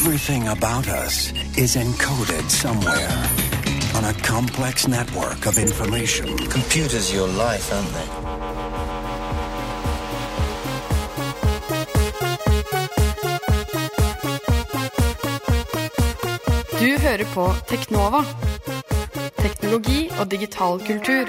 Everything about us is encoded somewhere on a complex network of information. Computers your life, aren't they? Du hører på Teknova. Teknologi og digital kultur.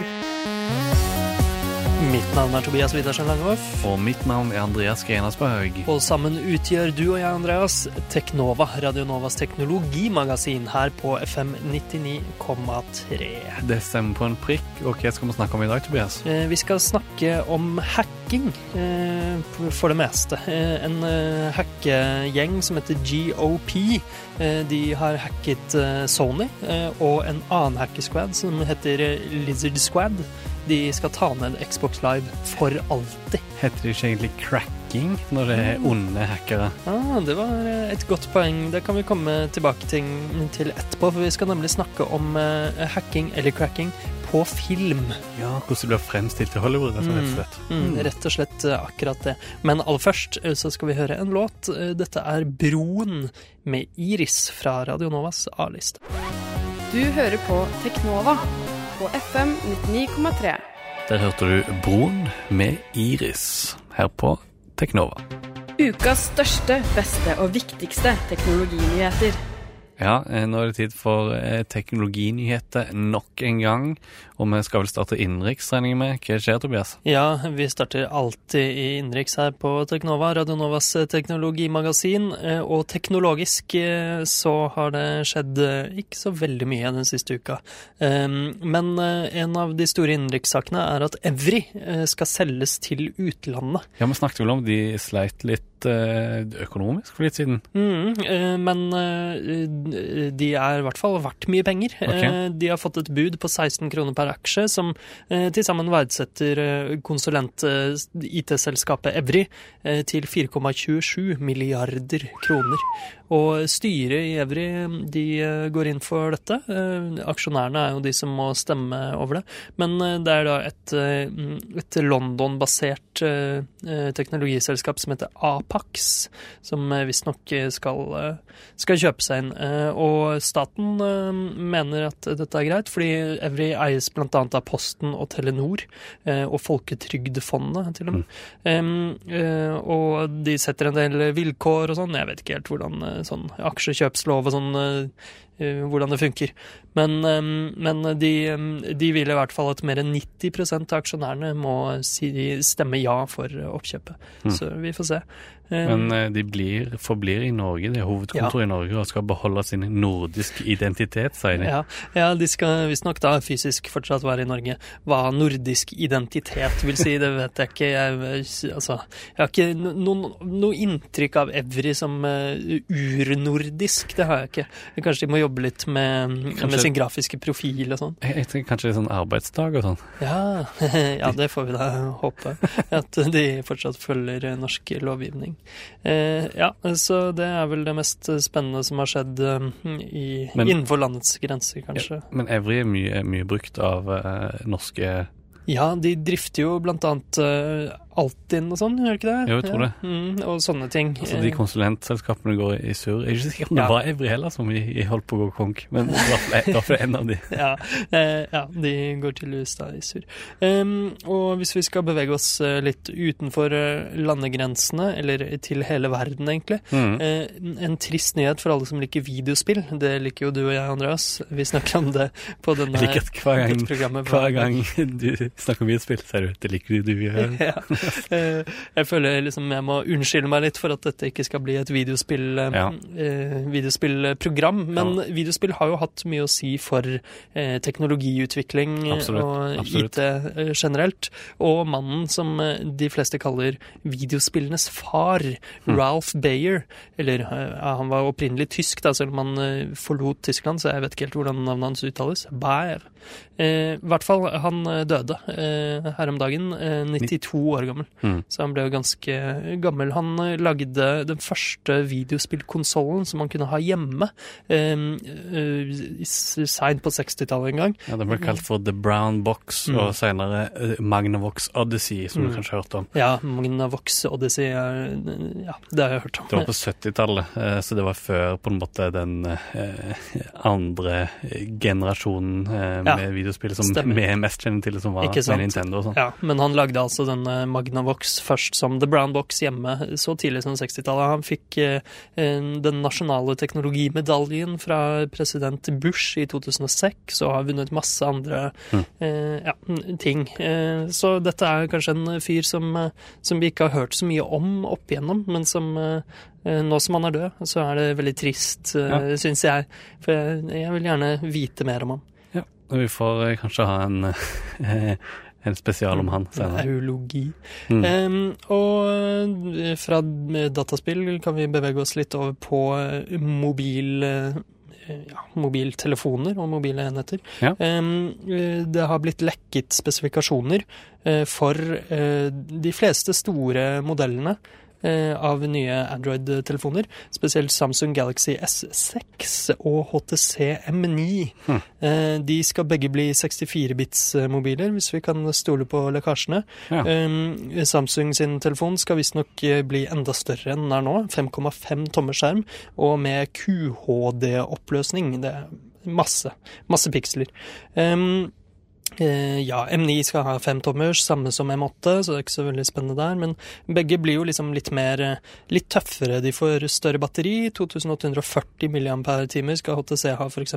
Mitt navn er Tobias Widersen Langhoff. Og mitt navn er Andreas Grenasberg. Og sammen utgjør du og jeg, Andreas, Teknova, Radionovas teknologimagasin her på FM 99,3. Det stemmer på en prikk. Og hva skal vi snakke om i dag, Tobias? Eh, Vi skal snakke om hacking, eh, for det meste. Eh, En hackegjeng som heter GOP, de har hacket Sony, og en annen hackesquad som heter Lizard Squad. De skal ta ned Xbox Live for alltid. Heter det ikke egentlig cracking når det er onde hackere? Ah, det var eh, et godt poeng. Det kan vi komme tilbake til, etterpå, for vi skal nemlig snakke om eh, hacking eller cracking på film. Ja, hvordan det blir fremstilt i Hollywood, rett og slett. Mm, rett og slett eh, akkurat det. Men aller først så skal vi høre en låt. Dette er Broen med Iris fra Radio Novas A-liste. Du hører på Teknova på FM 99,3. Der hørte du Broen med Iris her på Teknova. Ukas største, beste og viktigste teknologinyheter. Ja, eh, nå er det tid for eh, teknologinyheter nok en gang. Og vi skal vel starte innenriks, regner jeg med. Hva skjer, Tobias? Ja, vi starter alltid i innenriks her på Teknova, Radio Novas eh, teknologimagasin. Og teknologisk så har det skjedd ikke så veldig mye den siste uka. Um, Men en av de store innenrikssakene er at Evry skal selges til utlandet. Ja, vi snakket vel om de sleit litt eh, økonomisk for litt siden. Mm, eh, men eh, de er i hvert fall verdt mye penger. Ok. Eh, De har fått et bud på 16 kroner per aksje, som til sammen verdsetter konsulent-IT-selskapet Evry til 4,27 milliarder kroner. Og styret i Evry de går inn for dette. Aksjonærene er jo de som må stemme over det. Men det er da et, et London-basert teknologiselskap som heter Apax, som eh, visstnok eh, skal, eh, skal kjøpe seg inn. Og staten mener at dette er greit, fordi Evry eies bl.a. av Posten og Telenor, og Folketrygdfondet til og med. Eh, og de setter en del vilkår og sånn. Jeg vet ikke helt hvordan sånn aksjekjøpslov og sånn hvordan det funker. Men, men de, de vil i hvert fall at mer enn 90% av aksjonærene må si, stemme ja for oppkjøpet. Så vi får se. Em, Men eh, de blir, forblir i Norge, de har hovedkontor i Norge og skal beholde sin nordiske identitet, sier de. Ja, ja, de skal visstnok da fysisk fortsatt være i Norge. Hva nordisk identitet vil si, det vet jeg ikke. Jeg, altså, jeg har ikke no- noen- inntrykk av Evry som uh, urnordisk. Det har jeg ikke. Kanskje de må jobbe litt med, med sin grafiske profil og sånn. Jeg, jeg tenker kanskje det er sånn arbeidsdag og sånn. Ja, ja, det får vi da håpe. At de fortsatt følger norsk lovgivning. Eh, ja, så det er vel det mest spennende som har skjedd eh, i, Men- innenfor landets grenser, kanskje. Men Evry er mye, mye brukt av eh, norske Ja, de drifter jo blant annet Altinn og sånn, gjør de ikke det? Jo, jeg tror ja. det. Mm, og sånne ting. Altså de konsulentselskapene går i surr. Jeg er ikke sikker på om det Ja. var Evry heller som i holdt på å gå konk, men det i hvert fall en av de. ja, eh, ja, de går tydeligvis da i surr. Um, og hvis vi skal bevege oss eh, litt utenfor eh, landegrensene, eller til hele verden egentlig, Mm. eh, en trist nyhet for alle som liker videospill. Det liker jo du og jeg, Andreas. Vi snakker om det på denne Jeg liker at hver gang, hver gang du snakker om videospill, sier du det liker du du gjør. ja. Eh, Jeg føler liksom jeg må unnskylde meg litt for at dette ikke skal bli et videospill, eh, Ja. eh, videospillprogram. Men videospill har jo hatt mye å si for eh, teknologiutvikling Absolutt, og absolutt. IT eh, generelt. Og mannen som de fleste kaller videospillenes far, mm. Ralph Bayer. Eller han var opprinnelig tysk, da, selv om han forlot Tyskland, så jeg vet ikke helt hvordan navnet hans uttales. Bayer. Eh, I hvert fall, han døde eh, her om dagen. Eh, 92 år gammel. Mm. Så han ble jo ganske gammel. Han eh, lagde den første videospillkonsollen som man kunne ha hjemme, eh, eh, seint på 60-tallet en gang. Ja, Den ble kalt for The Brown Box, Mm. og senere eh, Magnavox Odyssey, som du Mm. kanskje har hørt om. Ja, Magnavox Odyssey Ja, det har jeg hørt om. Det var på 70-tallet, eh, så det var før på en måte den andre generasjonen med Ja, videospill som vi mest kjenner til, som var med Nintendo og sånn. Ja, men han lagde altså denne Magnavox først som The Brown Box hjemme så tidlig som 60-tallet. Han fikk eh, den nasjonale teknologimedaljen fra president Bush i 2006 og har vunnet masse andre Mm. eh, ja, ting. Eh, så dette er kanskje en fyr som, som vi ikke har hørt så mye om opp igjennom, men som nå som han er død, så er det veldig trist, Ja. syns jeg. For jeg, jeg vil gjerne vite mer om ham. Ja, vi får kanskje ha en, en spesial om han senere. Mm. Um, og eh, fra dataspill kan vi bevege oss litt over på eh, mobil... eh, Ja, mobiltelefoner og mobile enheter. Ja. Eh, det har blitt lekket spesifikasjoner eh, for eh, de fleste store modellene eh, av nye Android-telefoner. Spesielt Samsung Galaxy S6 og HTC M9. Hm. Eh, de skal begge bli 64-bits-mobiler, hvis vi kan stole på lekkasjene. Ja. Um, Samsung sin telefon skal visstnok eh, bli enda større enn den er nå. 5,5 tommer skjerm, og med QHD-oppløsning. Det er masse, masse piksler. Um, eh, ja, M9 skal ha femtommers, samme som M8, så det er ikke så veldig spennende der. Men begge blir jo liksom litt mer eh, Litt tøffere. De får større batteri. 2840 mAh skal HTC ha, f.eks.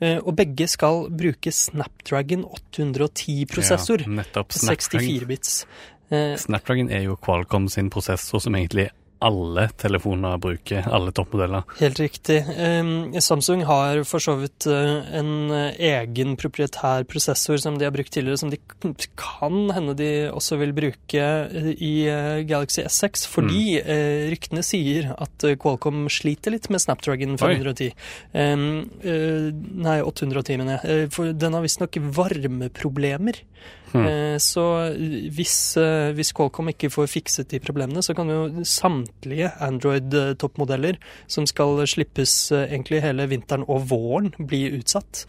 Eh, og begge skal bruke Snapdragon 810-prosessor. Ja, nettopp. Snapdragon. 64 bits. Eh, Snapdragon er jo Qualcomm sin prosessor som egentlig alle telefoner bruker, alle toppmodeller. Helt riktig. Samsung har for så vidt uh, en uh, egen proprietær prosessor som de har brukt tidligere, som de kan hende de også vil bruke uh, i Galaxy S6, fordi mm. ryktene sier at Qualcomm sliter litt med Snapdragon 510. Um, uh, nei, 810, mener jeg. For den har visstnok varmeproblemer. Hmm. Eh, Så hvis, eh, hvis Qualcomm ikke får fikset de problemene, så kan jo samtlige Android-toppmodeller som skal slippes eh, egentlig hele vinteren og våren, bli utsatt.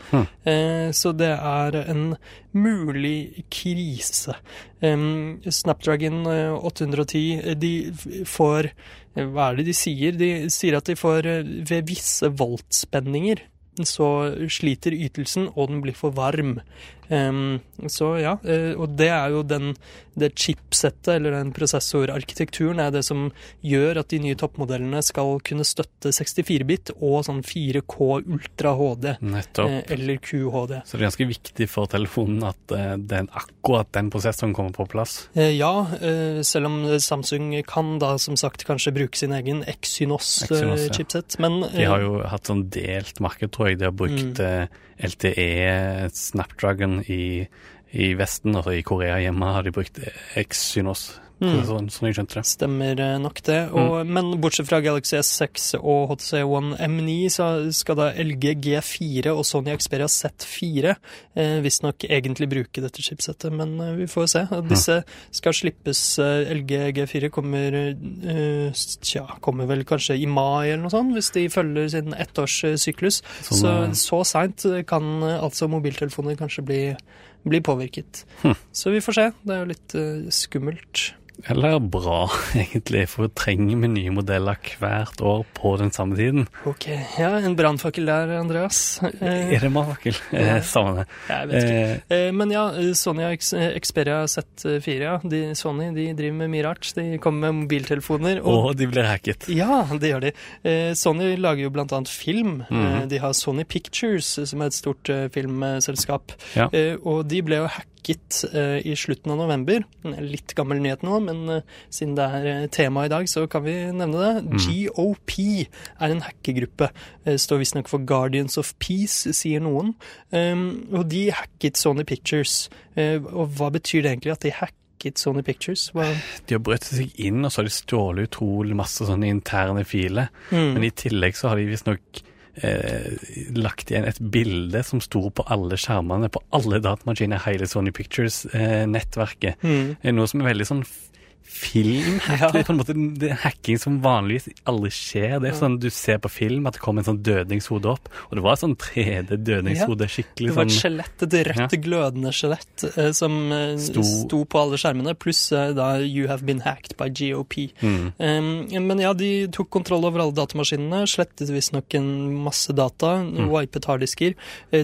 Eh, Så det er en mulig krise. Snapdragon eh, 810, eh, de får Hva er det de sier? De sier at de får ved visse voltspenninger så sliter ytelsen, og den blir for varm. Så ja, eh, og det er jo den, det chipsettet, eller den prosessorarkitekturen, er det som gjør at de nye toppmodellene skal kunne støtte 64-bit og sånn 4K Ultra HD, Nettopp. eh, eller QHD. Så det er ganske viktig for telefonen at eh, den, akkurat den prosessoren kommer på plass. Ja, selv om Samsung kan da som sagt kanskje bruke sin egen Exynos, ja. Exynos-chipset, men De har jo hatt sånn delt marked, tror jeg. De har brukt Mm. LTE Snapdragon i, i Vesten, altså i Korea hjemme har de brukt Exynos, Mm. sånn, sånn jeg skjønte det. Stemmer eh, nok det. Og, Men bortsett fra Galaxy S6 og HTC One M9, så skal da LG G4 og Sony Xperia Z4 eh, visstnok egentlig bruke dette chipsettet, men eh, vi får se. Disse skal slippes. Eh, LG G4 kommer eh, Tja, kommer vel kanskje i mai eller noe sånt, hvis de følger sin ettårssyklus. Sånn, Så eh, så seint kan eh, altså mobiltelefoner kanskje bli, blir påvirket. Hm. Så vi får se. Det er jo litt uh, skummelt. Eller bra, egentlig, for trenger vi nye modeller hvert år på den samme tiden. Ok, ja, en brannfakkel der, Andreas. Eh, Er det makel, Eh, samme det. jeg vet ikke. Eh, Eh, men ja, Sony og Xperia Z4, ja. De, Sony de driver med mye rart. De kommer med mobiltelefoner. og de blir hacket. Ja, det gjør de. Eh, Sony lager jo blant annet film. Eh, de har Sony Pictures, som er et stort eh, filmselskap. Ja. Eh, og de ble jo hacket eh, i slutten av november. Litt gammel nyhet nå, men eh, siden det er eh, tema i dag, så kan vi nevne det. Mm. GOP er en hackergruppe. Står visstnok for Guardians of Peace, sier noen. Um, og de hacket Sony Pictures. Og hva betyr det egentlig at de hacket Sony Pictures? Hva? De har brøt seg inn, og så har de stjålet utrolig masse sånne interne filer. Mm. Men i tillegg så har de visstnok eh, lagt igjen et bilde som sto på alle skjermene på alle datamaskiner, hele Sony Pictures-nettverket. Mm. Eh, noe som er veldig sånn f- filmhack. Ja. Det er på en måte det er hacking som vanligvis aldri skjer. Det er sånn du ser på film at det kommer en sånn dødningshode opp, og det var et sånn 3D-dødningshode. Skikkelig sånn... Det var et sånn skjelett, et rødt, glødende skjelett eh, som eh, sto. Sto- på alle skjermene, pluss eh, da 'You have been hacked by GOP'. Mm. Um, men ja, de tok kontroll over alle datamaskinene, slettet visstnok en masse data, Mm. wipet harddisker,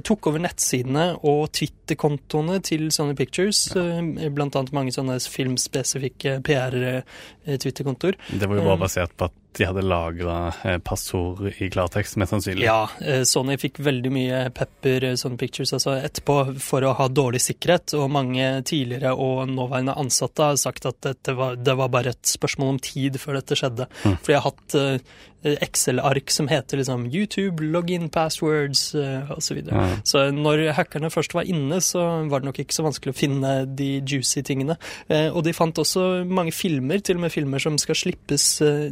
tok over nettsidene og Twitter-kontoene til Sony Pictures, eh, blant annet mange sånne filmspesifikke PR-Twitter-kontoer. Det var jo bare Um, basert på at de hadde lagra passord i klartekst, mest sannsynlig. Ja, eh, Sony fikk veldig mye pepper eh, Sony Pictures altså etterpå for å ha dårlig sikkerhet, og mange tidligere og nåværende ansatte har sagt at dette var, det var bare et spørsmål om tid før dette skjedde. For de har hatt eh, Excel-ark som heter liksom YouTube, login passwords osv. Så. Ja. så når hackerne først var inne, så var det nok ikke så vanskelig å finne de juicy tingene. Eh, og de fant også mange filmer, til og med filmer som skal slippes eh,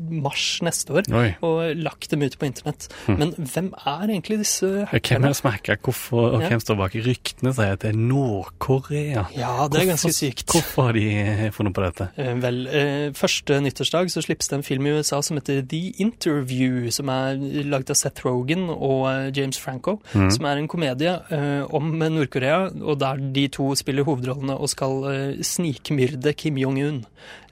mars neste år Oi. og lagt dem ut på internett. Men hvem er egentlig disse Hvem er det som hacker? Hvorfor, og Ja. hvem står bak? Ryktene sier at det er Nord-Korea. Ja, det er ganske Hvorfor- sykt. Hvorfor har de eh, funnet på dette? Eh, Vel, eh, første nyttårsdag så slippes det en film i USA som heter The Interview, som er lagd av Seth Rogen og James Franco, som er en komedie om Nord-Korea, og der de to spiller hovedrollene og skal snikmyrde Kim Jong-un.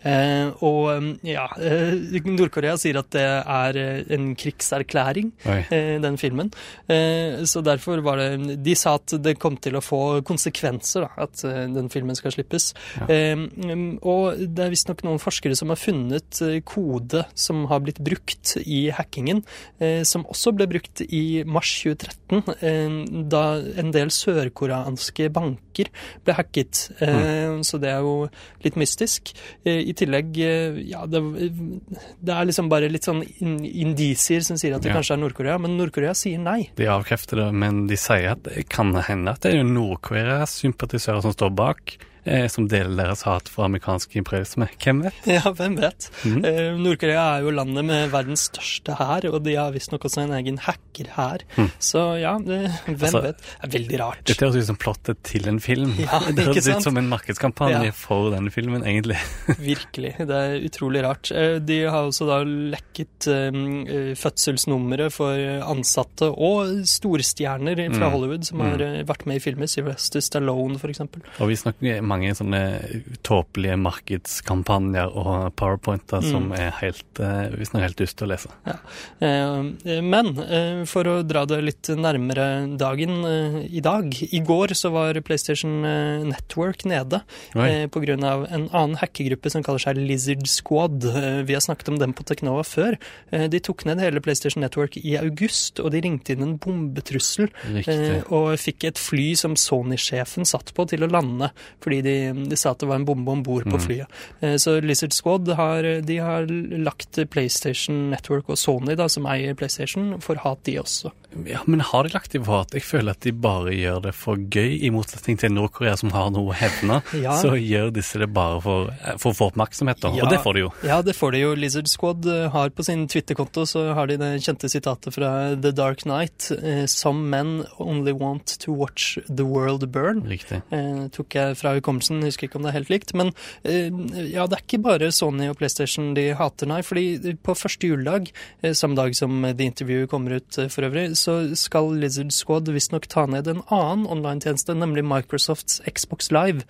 Eh, og eh, ja, eh, Nord-Korea sier at det er eh, en krigserklæring, Oi. eh, den filmen. Eh, så derfor var det De sa at det kom til å få konsekvenser, da, at den filmen skal slippes. Eh, mm, og det er visstnok noen forskere som har funnet kode som har blitt brukt i hackingen, eh, som også ble brukt i mars 2013, eh, da en del sørkoreanske banker ble hacket. Eh, Så det er jo litt mystisk. Eh, I tillegg, eh, ja, det, det er liksom bare litt sånn in- indisier som sier at det Ja. kanskje er Nord-Korea, men Nord-Korea sier nei. De avkrefter det, men de sier at det kan hende at det er Nord-Koreas sympatisører som står bak, som deler deres hat for amerikansk imperialisme. Hvem vet? Ja, hvem vet? Mm. Eh, Nord-Korea er jo landet med verdens største hær, og de har visstnok også en egen hackerhær. Så ja, det, hvem. Altså, vet? Det er veldig rart. Dette høres ut som plottet til en film. Ja, det høres ut som en markedskampanje Ja. for denne filmen, egentlig. Virkelig. Det er utrolig rart. Eh, De har også da lekket eh, fødselsnummeret for ansatte og storstjerner fra Mm. Hollywood som har eh, vært med i filmer. Sylvester Stallone, for eksempel. Og vi snakker mange sånne tåpelige markedskampanjer og powerpointer Mm. som er helt, eh, visstnok helt dust å lese. Ja. Men eh, for å dra det litt nærmere dagen eh, i dag I går så var PlayStation eh, Network nede eh, av en annen hackergruppe som kaller seg Lizard Squad. Eh, Vi har snakket om dem på Teknova før. Eh, De tok ned hele PlayStation Network i august, og de ringte inn en bombetrussel. Riktig. Eh, og fikk et fly som Sony-sjefen satt på til å lande, fordi de, de sa at det var en bombe om bord på Mm. flyet. Eh, så Lizard Squad har, de har lagt PlayStation Network og Sony, da, som eier PlayStation, for hat, de også. Ja, Men har de lagt i hat? Jeg føler at de bare gjør det for gøy, i motsetning til Nord-Korea som har noe å hevne. Ja. Så gjør disse det bare for, for å få oppmerksomhet, da. Ja. Og det får de jo. Ja, det får de jo. Lizard Squad eh, har på sin Twitter-konto så har de det kjente sitatet fra The Dark Knight. eh, Some men only want to watch the world burn. Riktig. Eh, tok jeg fra hukommelsen, husker ikke om det er helt likt. Men eh, ja, det er ikke bare Sony og PlayStation de hater, nei. fordi på første juledag, eh, samme dag som The Interview kommer ut eh, for øvrig, så skal Lizard Squad visstnok ta ned en annen online-tjeneste, nemlig Microsofts Xbox Live.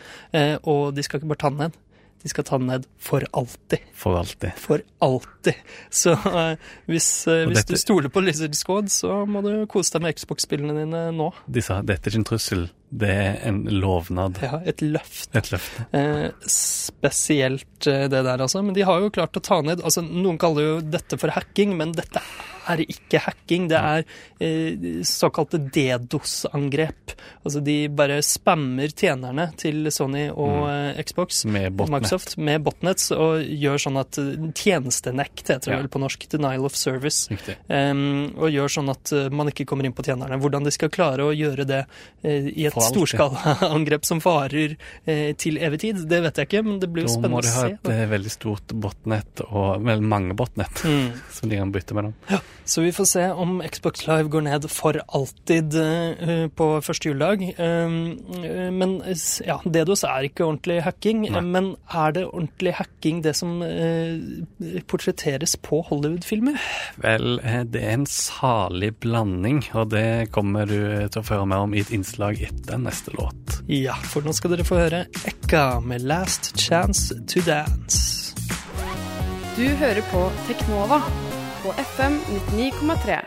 Og de skal ikke bare ta den ned, de skal ta den ned for alltid. For alltid. For alltid. Så uh, hvis, uh, hvis dette- du stoler på Lizard Squad, så må du kose deg med Xbox-spillene dine nå. De sa dette er ikke en trussel, det er en lovnad. Ja, et løft. Et løft. Uh, spesielt det der, altså. Men de har jo klart å ta ned altså Noen kaller jo dette for hacking, men dette er ikke hacking. Det er eh, såkalte DDoS-angrep. Altså de bare spammer tjenerne til Sony og eh, Xbox. Med botnet. Microsoft med botnets og gjør sånn at eh, tjenestenekt, heter det Ja. vel på norsk, denial of service, Um, og gjør sånn at eh, man ikke kommer inn på tjenerne. Hvordan de skal klare å gjøre det eh, i et storskalaangrep som varer eh, til evig tid, det vet jeg ikke, men det blir jo Da må spennende de å ha se. et veldig stort botnett, og vel mange botnett, Mm. som de kan bytte mellom. Så vi får se om Xbox Live går ned for alltid uh, på første juledag. Um, uh, men ja, DDoS er ikke ordentlig hacking. Nei. men er det ordentlig hacking det som portretteres på Hollywood-filmer? Vel, det er en salig blanding, og det kommer du til å få høre mer om i et innslag etter neste låt. Ja, for nå skal dere få høre Ekka med 'Last Chance to Dance'. Du hører på Teknova på FM 99,3.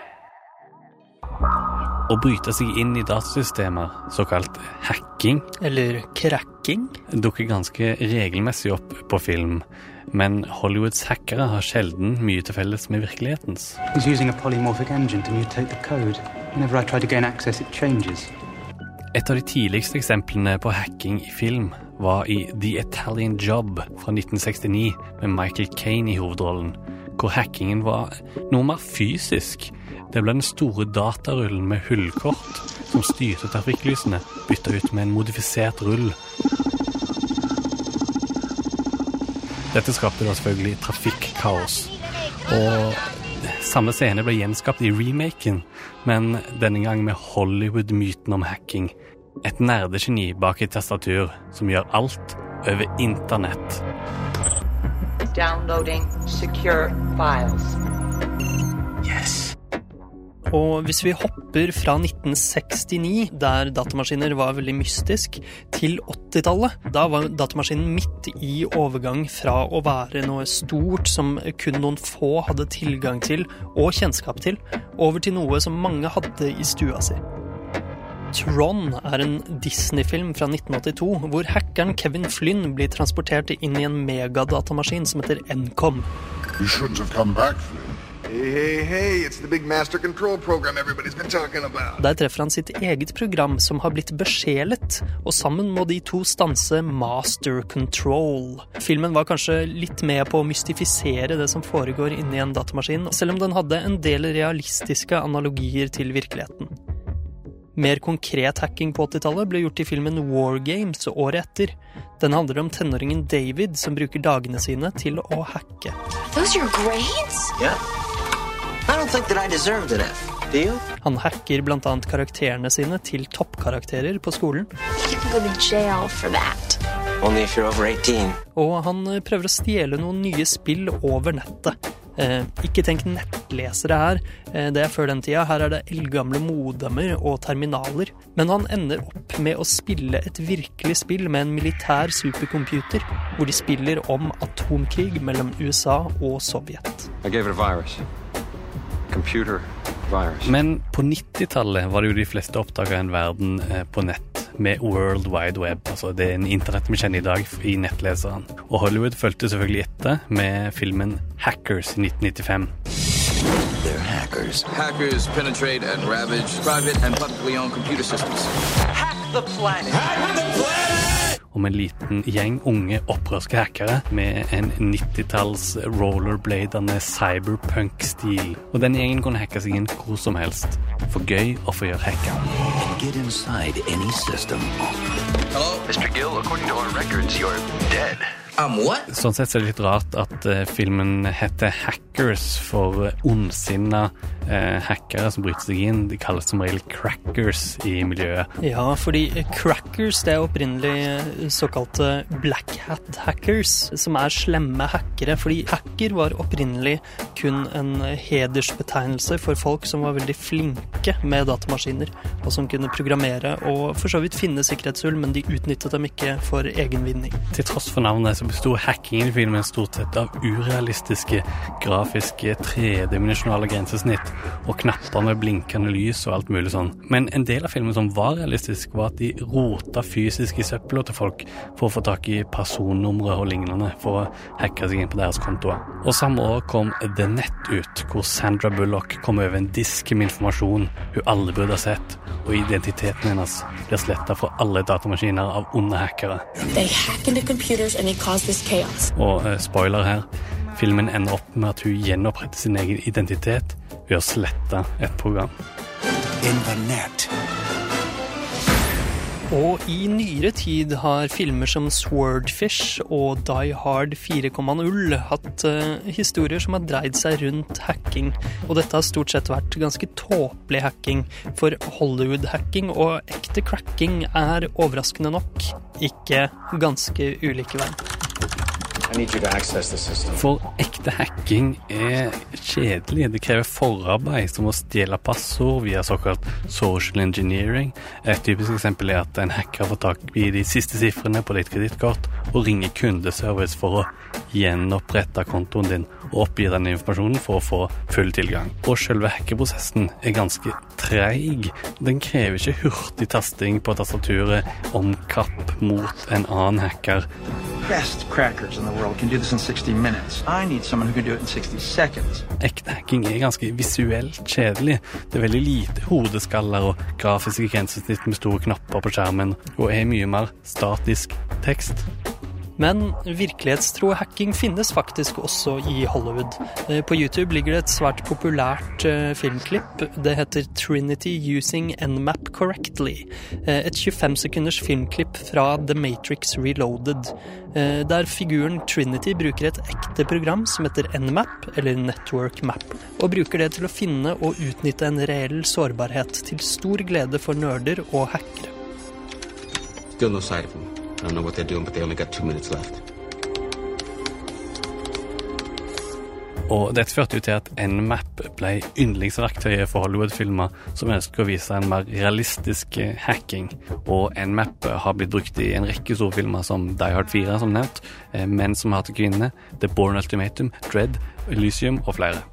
Å bryte seg inn i datasystemer, såkalt hacking Eller cracking? dukker ganske regelmessig opp på film. Men Hollywoods hackere har sjelden mye til felles med virkelighetens. He's using a polymorphic engine to mutate the code. Whenever I try to gain access, it changes. Et av de tidligste eksemplene på hacking i film var i The Italian Job fra 1969 med Michael Kane i hovedrollen hvor hackingen var noe mer fysisk. Det ble den store datarullen med hullkort som styrte trafikklysene, bytta ut med en modifisert rull. Dette skapte da selvfølgelig trafikkaos. Og samme scene ble gjenskapt i remaken, men denne gang med Hollywood-myten om hacking. Et nerdegeni bak et tastatur som gjør alt over internett downloading secure files. Yes. Og hvis vi hopper fra 1969, der datamaskiner var veldig mystisk, til 80-tallet, da var datamaskinen midt i overgang fra å være noe stort som kun noen få hadde tilgang til og kjennskap til, over til noe som mange hadde i stua si. Tron er en Disney-film fra 1982 hvor hackeren Kevin Flynn blir transportert inn i en megadatamaskin som heter back, Hey, hey, hey, about. Der treffer han sitt eget program som har blitt besjelet, og sammen må de to stanse Master Control. Filmen var kanskje litt med på å mystifisere det som foregår inni en datamaskin, selv om den hadde en del realistiske analogier til virkeligheten. Mer konkret hacking på 80-tallet ble gjort i filmen War Games året etter. Den handler om tenåringen David som bruker dagene sine til å hacke. Han hacker bl.a. karakterene sine til toppkarakterer på skolen. Og han prøver å stjele noen nye spill over nettet. Eh, ikke tenk nettlesere her, eh, det er før den tida. Her er det eldgamle modemer og terminaler. Men han ender opp med å spille et virkelig spill med en militær supercomputer, hvor de spiller om atomkrig mellom USA og Sovjet. Men på 90-tallet var det jo de fleste oppdaga en verden eh, på nett med World Wide Web. Altså det er en internett vi kjenner i dag i nettleseren. Og Hollywood fulgte selvfølgelig etter med filmen Hackers i 1995. They're hackers. Hackers penetrate and ravage private and publicly owned computer systems. Hack the planet! Hack the planet! Om en liten gjeng unge opprørske hackere med en 90-talls rollerbladende cyberpunk-stil. Og den gjengen kunne hacke seg inn hvor som helst. For gøy å få å gjøre hacka. Hello? Mr. Gill, according to our records, you're dead. Um, sånn sett er det litt rart at uh, filmen heter Hackers for ondsinna uh, hackere som bryter seg inn. De kalles som regel crackers i miljøet. Ja, fordi crackers det er opprinnelig eh, såkalte black hat hackers, som er slemme hackere. Fordi hacker var opprinnelig kun en hedersbetegnelse for folk som var veldig flinke med datamaskiner, og som kunne programmere og for så vidt finne sikkerhetshull, men de utnyttet dem ikke for egen vinning. Til tross for navnet så besto hackingen i filmen stort sett av urealistiske, grafiske, tredimensjonale grensesnitt og knapper med blinkende lys og alt mulig sånn. Men en del av filmen som var realistisk, var at de rota fysisk i søpla til folk for å få tak i personnumre og lignende for å hacke seg inn på deres kontoer. Og samme år kom The Net ut, hvor Sandra Bullock kom over en disk med informasjon hun aldri burde ha sett, og identiteten hennes blir sletta fra alle datamaskiner av onde hackere. They hack into computers and they cause og uh, spoiler her, filmen ender opp med at hun gjenoppretter sin egen identitet ved å slette et program. In. Og i nyere tid har filmer som Swordfish og Die Hard 4,0 hatt uh, historier som har dreid seg rundt hacking. Og dette har stort sett vært ganske tåpelig hacking, for Hollywood-hacking og ekte cracking er overraskende nok ikke ganske ulike veien. For ekte hacking er kjedelig. Det krever forarbeid, som å stjele passord via såkalt social engineering. Et typisk eksempel er at en hacker får tak i de siste sifrene på ditt kredittkort og ringer kundeservice for å gjenopprette kontoen din og oppgi den informasjonen for å få full tilgang. Og selve hackerprosessen er ganske treig. Den krever ikke hurtig tasting på tastaturet om kapp mot en annen hacker. Best crackers in the world can do this in 60 minutes. I need someone who can do it in 60 seconds. Ekte hacking er ganske visuelt kjedelig. Det er veldig lite hodeskaller og grafiske grensesnitt med store knapper på skjermen, og er mye mer statisk tekst. Men virkelighetstro hacking finnes faktisk også i Hollywood. Eh, på YouTube ligger det et svært populært eh, filmklipp. Det heter 'Trinity Using Nmap Correctly'. Eh, et 25 sekunders filmklipp fra The Matrix Reloaded. Der figuren Trinity bruker et ekte program som heter Nmap, eller Network Map, og bruker det til å finne og utnytte en reell sårbarhet, til stor glede for nerder og hackere. Still no. I don't know what they're doing, but they only got two minutes left. Og dette førte jo til at Nmap ble yndlingsverktøyet for Hollywood-filmer som ønsker å vise en mer realistisk eh, hacking. Og Nmap har blitt brukt i en rekke storfilmer som Die Hard 4, som nevnt, eh, Menn som hater kvinner, The Born Ultimatum, Dread, Elysium og flere.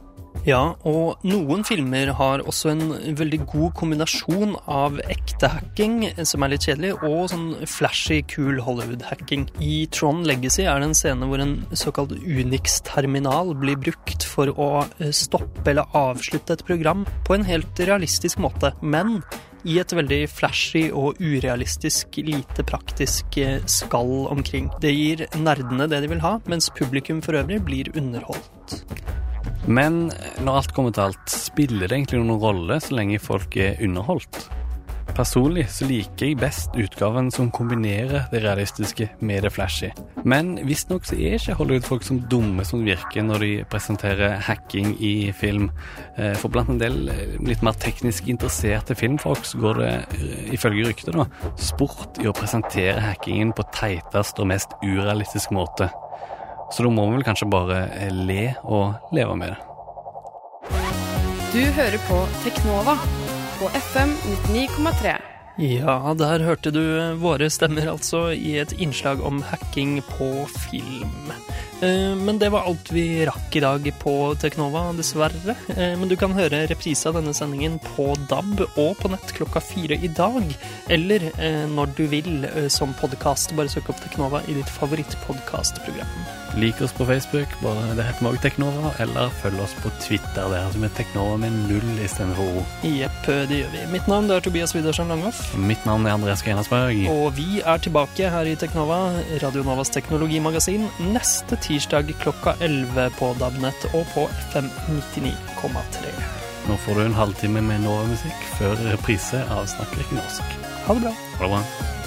Ja, og noen filmer har også en veldig god kombinasjon av ekte hacking, som er litt kjedelig, og sånn flashy, cool Hollywood-hacking. I Tron Legacy er det en scene hvor en såkalt Unix-terminal blir brukt for å eh, stoppe eller avslutte et program på en helt realistisk måte. Men i et veldig flashy og urealistisk, lite praktisk eh, skall omkring. Det gir nerdene det de vil ha, mens publikum for øvrig blir underholdt. Men når alt kommer til alt, spiller det egentlig noen rolle så lenge folk er underholdt? Personlig så liker jeg best utgaven som kombinerer det realistiske med det flashy. Men visstnok så er ikke Hollywood-folk som dumme som virker når de presenterer hacking i film. Eh, for blant en del eh, litt mer teknisk interesserte filmfolk så går det, eh, ifølge ryktet, da, sport i å presentere hackingen på teitest og mest urealistisk måte. Så da må vi vel kanskje bare eh, le og leve med det. Du hører på Teknova på FM 99,3. Ja, der hørte du våre stemmer altså i et innslag om hacking på film. Eh, men det var alt vi rakk i dag på Teknova, dessverre. Eh, men du kan høre reprise av denne sendingen på DAB og på nett klokka fire i dag. Eller eh, når du vil som podkast. Bare søk opp Teknova i ditt favorittpodkastprogram. Lik oss på Facebook, bare det heter også Teknova. Eller følg oss på Twitter, Det er som er Teknova med null istedenfor O. Jepp, det gjør vi. Mitt navn er Tobias Widersen Langhoff. Mitt navn er Andreas Grenersberg. Og vi er tilbake her i Teknova, Radio Novas teknologimagasin, neste tid tirsdag klokka 11 på DAB-nett og på FM 99,3. Nå får du en halvtime med Nova-musikk før reprise av Snakker ikke norsk. Ha det bra. Ha det bra.